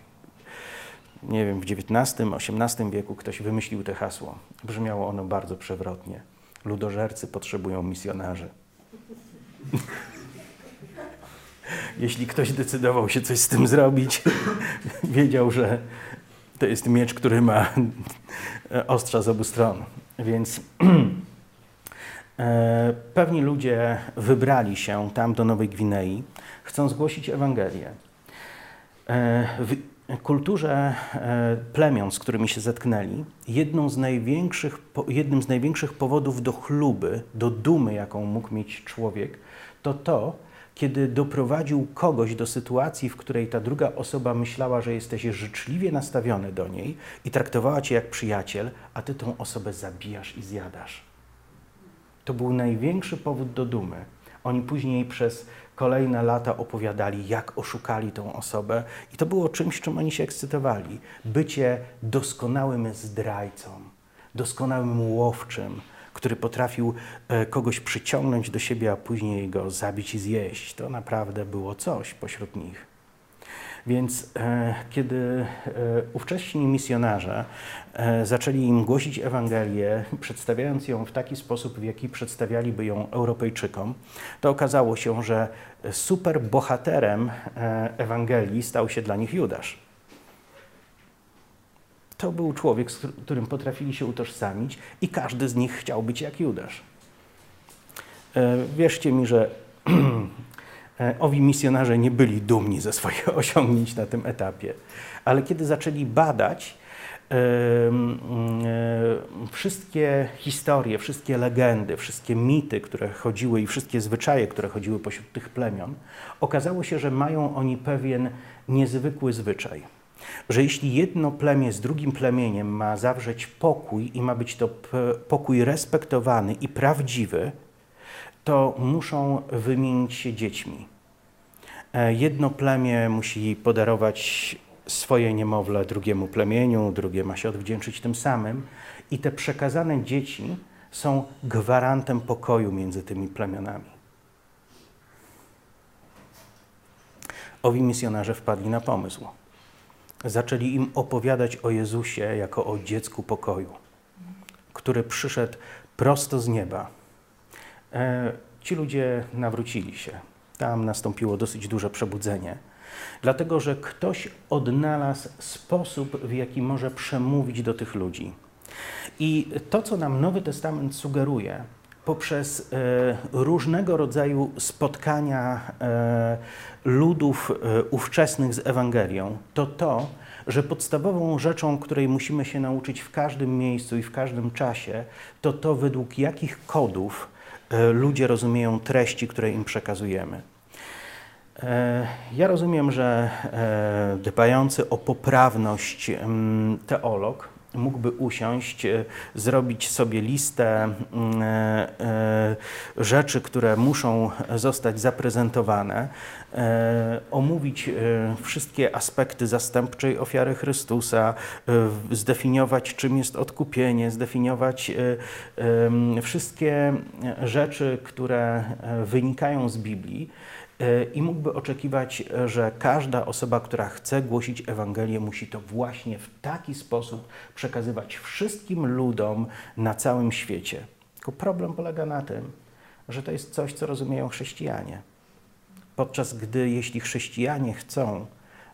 nie wiem, w XIX, XVIII wieku ktoś wymyślił to hasło. Brzmiało ono bardzo przewrotnie. Ludożercy potrzebują misjonarzy. Jeśli ktoś decydował się coś z tym zrobić, wiedział, że to jest miecz, który ma ostrza z obu stron. Więc e, pewni ludzie wybrali się tam do Nowej Gwinei, chcą zgłosić Ewangelię. Kulturze e, plemion, z którymi się zetknęli, z jednym z największych powodów do chluby, do dumy, jaką mógł mieć człowiek, to to, kiedy doprowadził kogoś do sytuacji, w której ta druga osoba myślała, że jesteś życzliwie nastawiony do niej i traktowała cię jak przyjaciel, a ty tą osobę zabijasz i zjadasz. To był największy powód do dumy. Oni później przez kolejne lata opowiadali, jak oszukali tą osobę, i to było czymś, czym oni się ekscytowali. Bycie doskonałym zdrajcą, doskonałym łowczym, który potrafił e, kogoś przyciągnąć do siebie, a później go zabić i zjeść. To naprawdę było coś pośród nich. Więc e, kiedy e, ówcześni misjonarze e, zaczęli im głosić Ewangelię, przedstawiając ją w taki sposób, w jaki przedstawialiby ją Europejczykom, to okazało się, że super bohaterem Ewangelii stał się dla nich Judasz. To był człowiek, z którym potrafili się utożsamić i każdy z nich chciał być jak Judasz. Wierzcie mi, że owi misjonarze nie byli dumni ze swoich osiągnięć na tym etapie, ale kiedy zaczęli badać e, wszystkie historie, wszystkie legendy, wszystkie mity, które chodziły i wszystkie zwyczaje, które chodziły pośród tych plemion, okazało się, że mają oni pewien niezwykły zwyczaj. Że jeśli jedno plemię z drugim plemieniem ma zawrzeć pokój i ma być to pokój respektowany i prawdziwy, to muszą wymienić się dziećmi. E, jedno plemię musi podarować swoje niemowlę drugiemu plemieniu, drugie ma się odwdzięczyć tym samym. I te przekazane dzieci są gwarantem pokoju między tymi plemionami. Owi misjonarze wpadli na pomysł. Zaczęli im opowiadać o Jezusie jako o dziecku pokoju, który przyszedł prosto z nieba. E, ci ludzie nawrócili się. Tam nastąpiło dosyć duże przebudzenie, dlatego że ktoś odnalazł sposób, w jaki może przemówić do tych ludzi. I to, co nam Nowy Testament sugeruje, poprzez e, różnego rodzaju spotkania e, ludów e, ówczesnych z Ewangelią, to to, że podstawową rzeczą, której musimy się nauczyć w każdym miejscu i w każdym czasie, to to, według jakich kodów ludzie rozumieją treści, które im przekazujemy. E, ja rozumiem, że e, dbający o poprawność mm, teolog mógłby usiąść, e, zrobić sobie listę mm, e, e, rzeczy, które muszą zostać zaprezentowane, omówić wszystkie aspekty zastępczej ofiary Chrystusa, zdefiniować, czym jest odkupienie, zdefiniować wszystkie rzeczy, które wynikają z Biblii i mógłby oczekiwać, że każda osoba, która chce głosić Ewangelię, musi to właśnie w taki sposób przekazywać wszystkim ludom na całym świecie. Tylko problem polega na tym, że to jest coś, co rozumieją chrześcijanie. Podczas gdy, jeśli chrześcijanie chcą,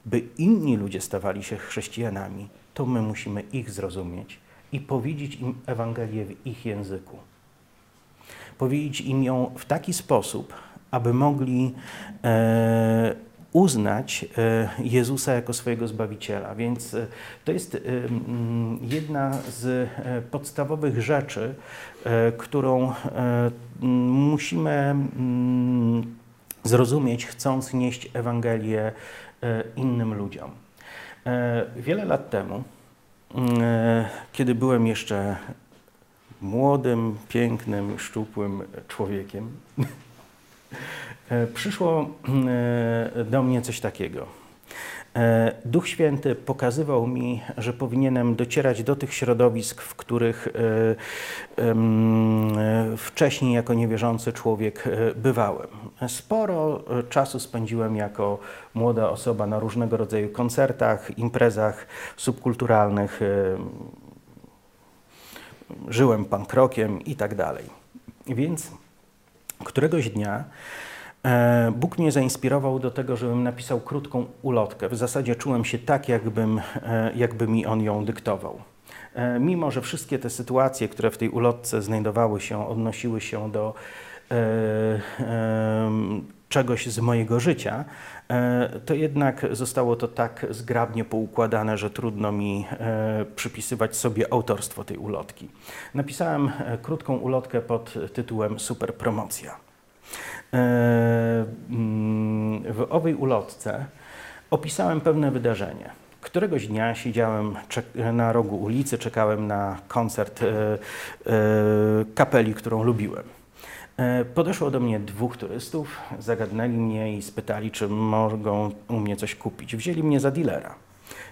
by inni ludzie stawali się chrześcijanami, to my musimy ich zrozumieć i powiedzieć im Ewangelię w ich języku. Powiedzieć im ją w taki sposób, aby mogli e, uznać e, Jezusa jako swojego Zbawiciela. Więc e, to jest jedna z podstawowych rzeczy, którą musimy zrozumieć, chcąc nieść Ewangelię innym ludziom. Wiele lat temu, kiedy byłem jeszcze młodym, pięknym, szczupłym człowiekiem, E, przyszło e, do mnie coś takiego. E, Duch Święty pokazywał mi, że powinienem docierać do tych środowisk, w których wcześniej jako niewierzący człowiek bywałem. Sporo czasu spędziłem jako młoda osoba na różnego rodzaju koncertach, imprezach subkulturalnych. Żyłem pankrokiem i tak dalej. Więc Któregoś dnia e, Bóg mnie zainspirował do tego, żebym napisał krótką ulotkę. W zasadzie czułem się tak, jakbym, e, jakby mi on ją dyktował. E, mimo, że wszystkie te sytuacje, które w tej ulotce znajdowały się, odnosiły się do czegoś z mojego życia, to jednak zostało to tak zgrabnie poukładane, że trudno mi przypisywać sobie autorstwo tej ulotki. Napisałem krótką ulotkę pod tytułem Super Promocja. Mm, w owej ulotce opisałem pewne wydarzenie. Któregoś dnia siedziałem na rogu ulicy, czekałem na koncert kapeli, którą lubiłem. E, podeszło do mnie dwóch turystów, zagadnęli mnie i spytali, czy mogą u mnie coś kupić. Wzięli mnie za dealera.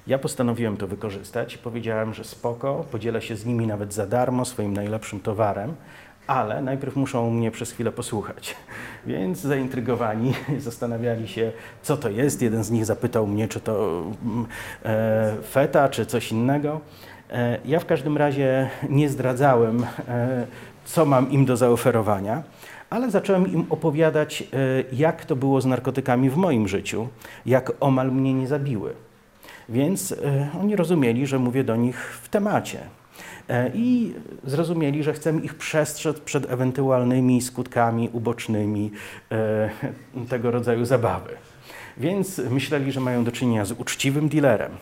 Ja postanowiłem to wykorzystać. Powiedziałem, że spoko, podzielę się z nimi nawet za darmo swoim najlepszym towarem, ale najpierw muszą mnie przez chwilę posłuchać. Więc zaintrygowani zastanawiali się, co to jest. Jeden z nich zapytał mnie, czy to mm, e, feta, czy coś innego. E, ja w każdym razie nie zdradzałem, e, co mam im do zaoferowania, ale zacząłem im opowiadać, e, jak to było z narkotykami w moim życiu, jak omal mnie nie zabiły. Więc e, oni rozumieli, że mówię do nich w temacie. E, I zrozumieli, że chcemy ich przestrzec przed ewentualnymi skutkami ubocznymi tego rodzaju zabawy. Więc myśleli, że mają do czynienia z uczciwym dealerem.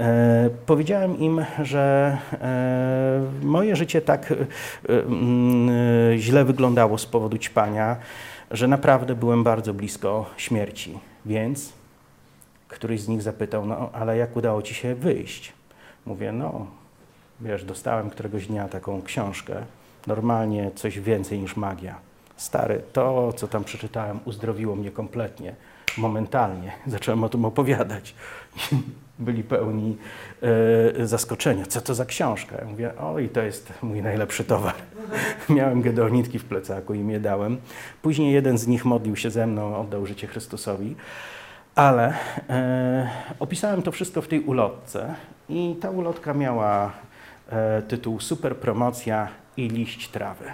E, powiedziałem im, że e, moje życie tak e, mm, źle wyglądało z powodu ćpania, że naprawdę byłem bardzo blisko śmierci. Więc któryś z nich zapytał, no ale jak udało ci się wyjść? Mówię, no wiesz, dostałem któregoś dnia taką książkę, normalnie coś więcej niż magia. Stary, to co tam przeczytałem uzdrowiło mnie kompletnie, momentalnie. Zacząłem o tym opowiadać. Byli pełni e, zaskoczenia. Co to za książka? Ja mówię, oj, to jest mój najlepszy towar. Miałem gedeonitki w plecaku i je dałem. Później jeden z nich modlił się ze mną, oddał życie Chrystusowi. Ale e, opisałem to wszystko w tej ulotce i ta ulotka miała e, tytuł Super promocja i liść trawy.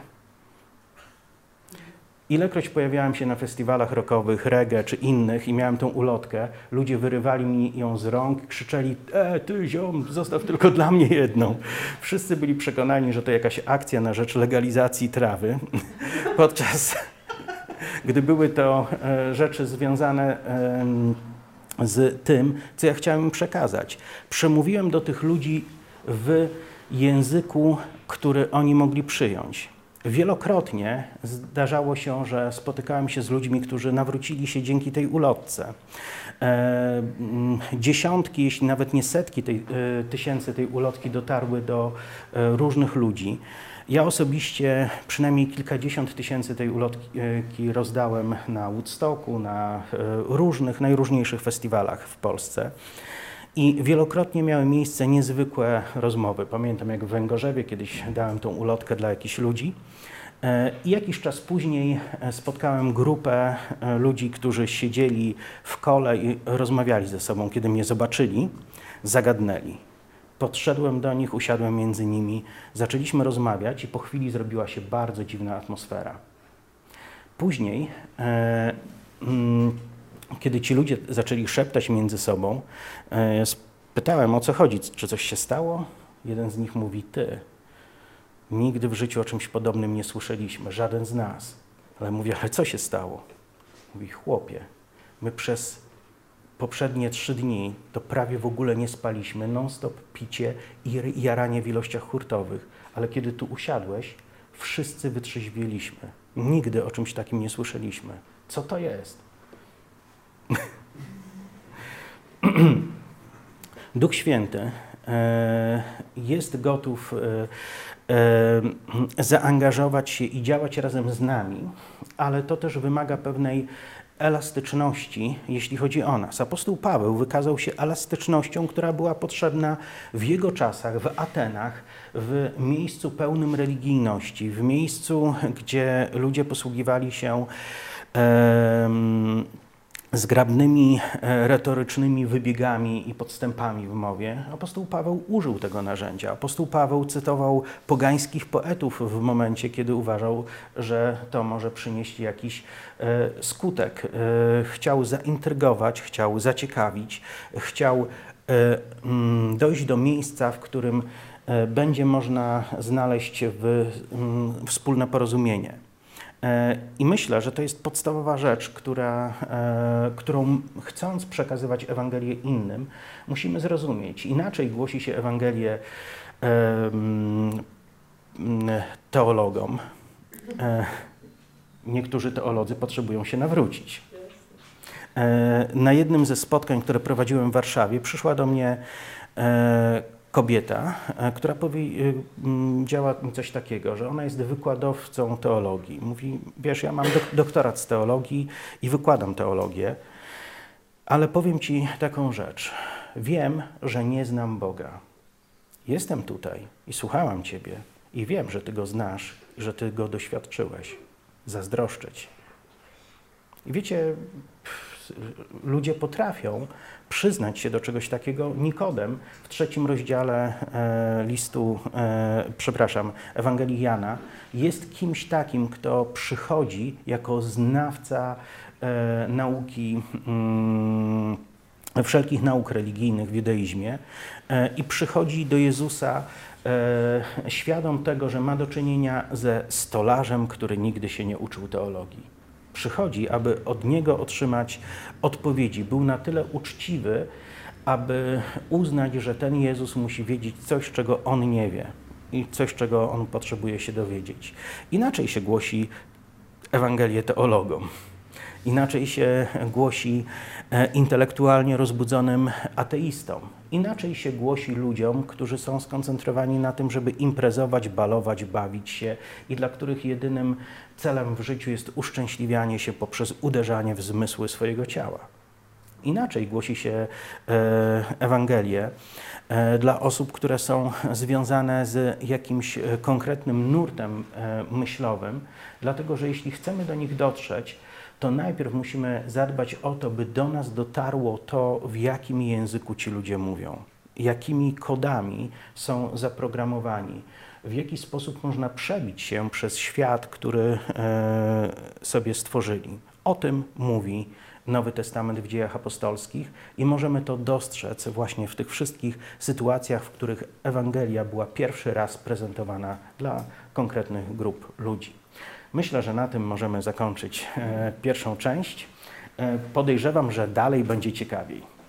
Ilekroć pojawiałem się na festiwalach rockowych, reggae czy innych i miałem tą ulotkę, ludzie wyrywali mi ją z rąk, krzyczeli, e, ty ziom, zostaw tylko dla mnie jedną. Wszyscy byli przekonani, że to jakaś akcja na rzecz legalizacji trawy, podczas gdy były to e, rzeczy związane z tym, co ja chciałem im przekazać. Przemówiłem do tych ludzi w języku, który oni mogli przyjąć. Wielokrotnie zdarzało się, że spotykałem się z ludźmi, którzy nawrócili się dzięki tej ulotce. E, dziesiątki, jeśli nawet nie setki tej, e, tysięcy tej ulotki dotarły do e, różnych ludzi. Ja osobiście przynajmniej kilkadziesiąt tysięcy tej ulotki rozdałem na Woodstocku, na różnych, najróżniejszych festiwalach w Polsce. I wielokrotnie miały miejsce niezwykłe rozmowy. Pamiętam, jak w Węgorzewie kiedyś dałem tą ulotkę dla jakichś ludzi. E, I jakiś czas później e, spotkałem grupę e, ludzi, którzy siedzieli w kole i rozmawiali ze sobą. Kiedy mnie zobaczyli, zagadnęli. Podszedłem do nich, usiadłem między nimi, zaczęliśmy rozmawiać i po chwili zrobiła się bardzo dziwna atmosfera. Później e, mm, kiedy ci ludzie zaczęli szeptać między sobą, e, spytałem o co chodzi, czy coś się stało? Jeden z nich mówi: Ty. Nigdy w życiu o czymś podobnym nie słyszeliśmy, żaden z nas. Ale mówię: Ale co się stało? Mówi: Chłopie, my przez poprzednie trzy dni to prawie w ogóle nie spaliśmy, non-stop picie i jaranie w ilościach hurtowych. Ale kiedy tu usiadłeś, wszyscy wytrzeźwieliśmy. Nigdy o czymś takim nie słyszeliśmy. Co to jest? Duch Święty e, jest gotów e, e, zaangażować się i działać razem z nami, ale to też wymaga pewnej elastyczności, jeśli chodzi o nas. Apostoł Paweł wykazał się elastycznością, która była potrzebna w jego czasach, w Atenach, w miejscu pełnym religijności, w miejscu, gdzie ludzie posługiwali się zgrabnymi e, retorycznymi wybiegami i podstępami w mowie, apostoł Paweł użył tego narzędzia. Apostoł Paweł cytował pogańskich poetów w momencie, kiedy uważał, że to może przynieść jakiś e, skutek. E, chciał zaintrygować, chciał zaciekawić, chciał mm, dojść do miejsca, w którym będzie można znaleźć mm, wspólne porozumienie. E, I myślę, że to jest podstawowa rzecz, która, e, którą chcąc przekazywać Ewangelię innym, musimy zrozumieć. Inaczej głosi się Ewangelię teologom. E, niektórzy teolodzy potrzebują się nawrócić. Na jednym ze spotkań, które prowadziłem w Warszawie, przyszła do mnie kobieta, e, która powiedziała e, mi coś takiego, że ona jest wykładowcą teologii. Mówi, wiesz, ja mam doktorat z teologii i wykładam teologię, ale powiem Ci taką rzecz. Wiem, że nie znam Boga. Jestem tutaj i słuchałam Ciebie i wiem, że Ty Go znasz że Ty Go doświadczyłeś. Zazdroszczeć. I wiecie, ludzie potrafią przyznać się do czegoś takiego. Nikodem w trzecim rozdziale e, listu, e, przepraszam, Ewangelii Jana jest kimś takim, kto przychodzi jako znawca e, nauki, mm, wszelkich nauk religijnych w judaizmie i przychodzi do Jezusa świadom tego, że ma do czynienia ze stolarzem, który nigdy się nie uczył teologii przychodzi, aby od niego otrzymać odpowiedzi. Był na tyle uczciwy, aby uznać, że ten Jezus musi wiedzieć coś, czego on nie wie i coś, czego on potrzebuje się dowiedzieć. Inaczej się głosi Ewangelię teologom. Inaczej się głosi e, intelektualnie rozbudzonym ateistom. Inaczej się głosi ludziom, którzy są skoncentrowani na tym, żeby imprezować, balować, bawić się i dla których jedynym celem w życiu jest uszczęśliwianie się poprzez uderzanie w zmysły swojego ciała. Inaczej głosi się e, Ewangelię e, dla osób, które są związane z jakimś e, konkretnym nurtem myślowym, dlatego że jeśli chcemy do nich dotrzeć, to najpierw musimy zadbać o to, by do nas dotarło to, w jakim języku ci ludzie mówią, jakimi kodami są zaprogramowani, w jaki sposób można przebić się przez świat, który sobie stworzyli. O tym mówi Nowy Testament w dziejach apostolskich i możemy to dostrzec właśnie w tych wszystkich sytuacjach, w których Ewangelia była pierwszy raz prezentowana dla konkretnych grup ludzi. Myślę, że na tym możemy zakończyć e, pierwszą część. E, podejrzewam, że dalej będzie ciekawiej.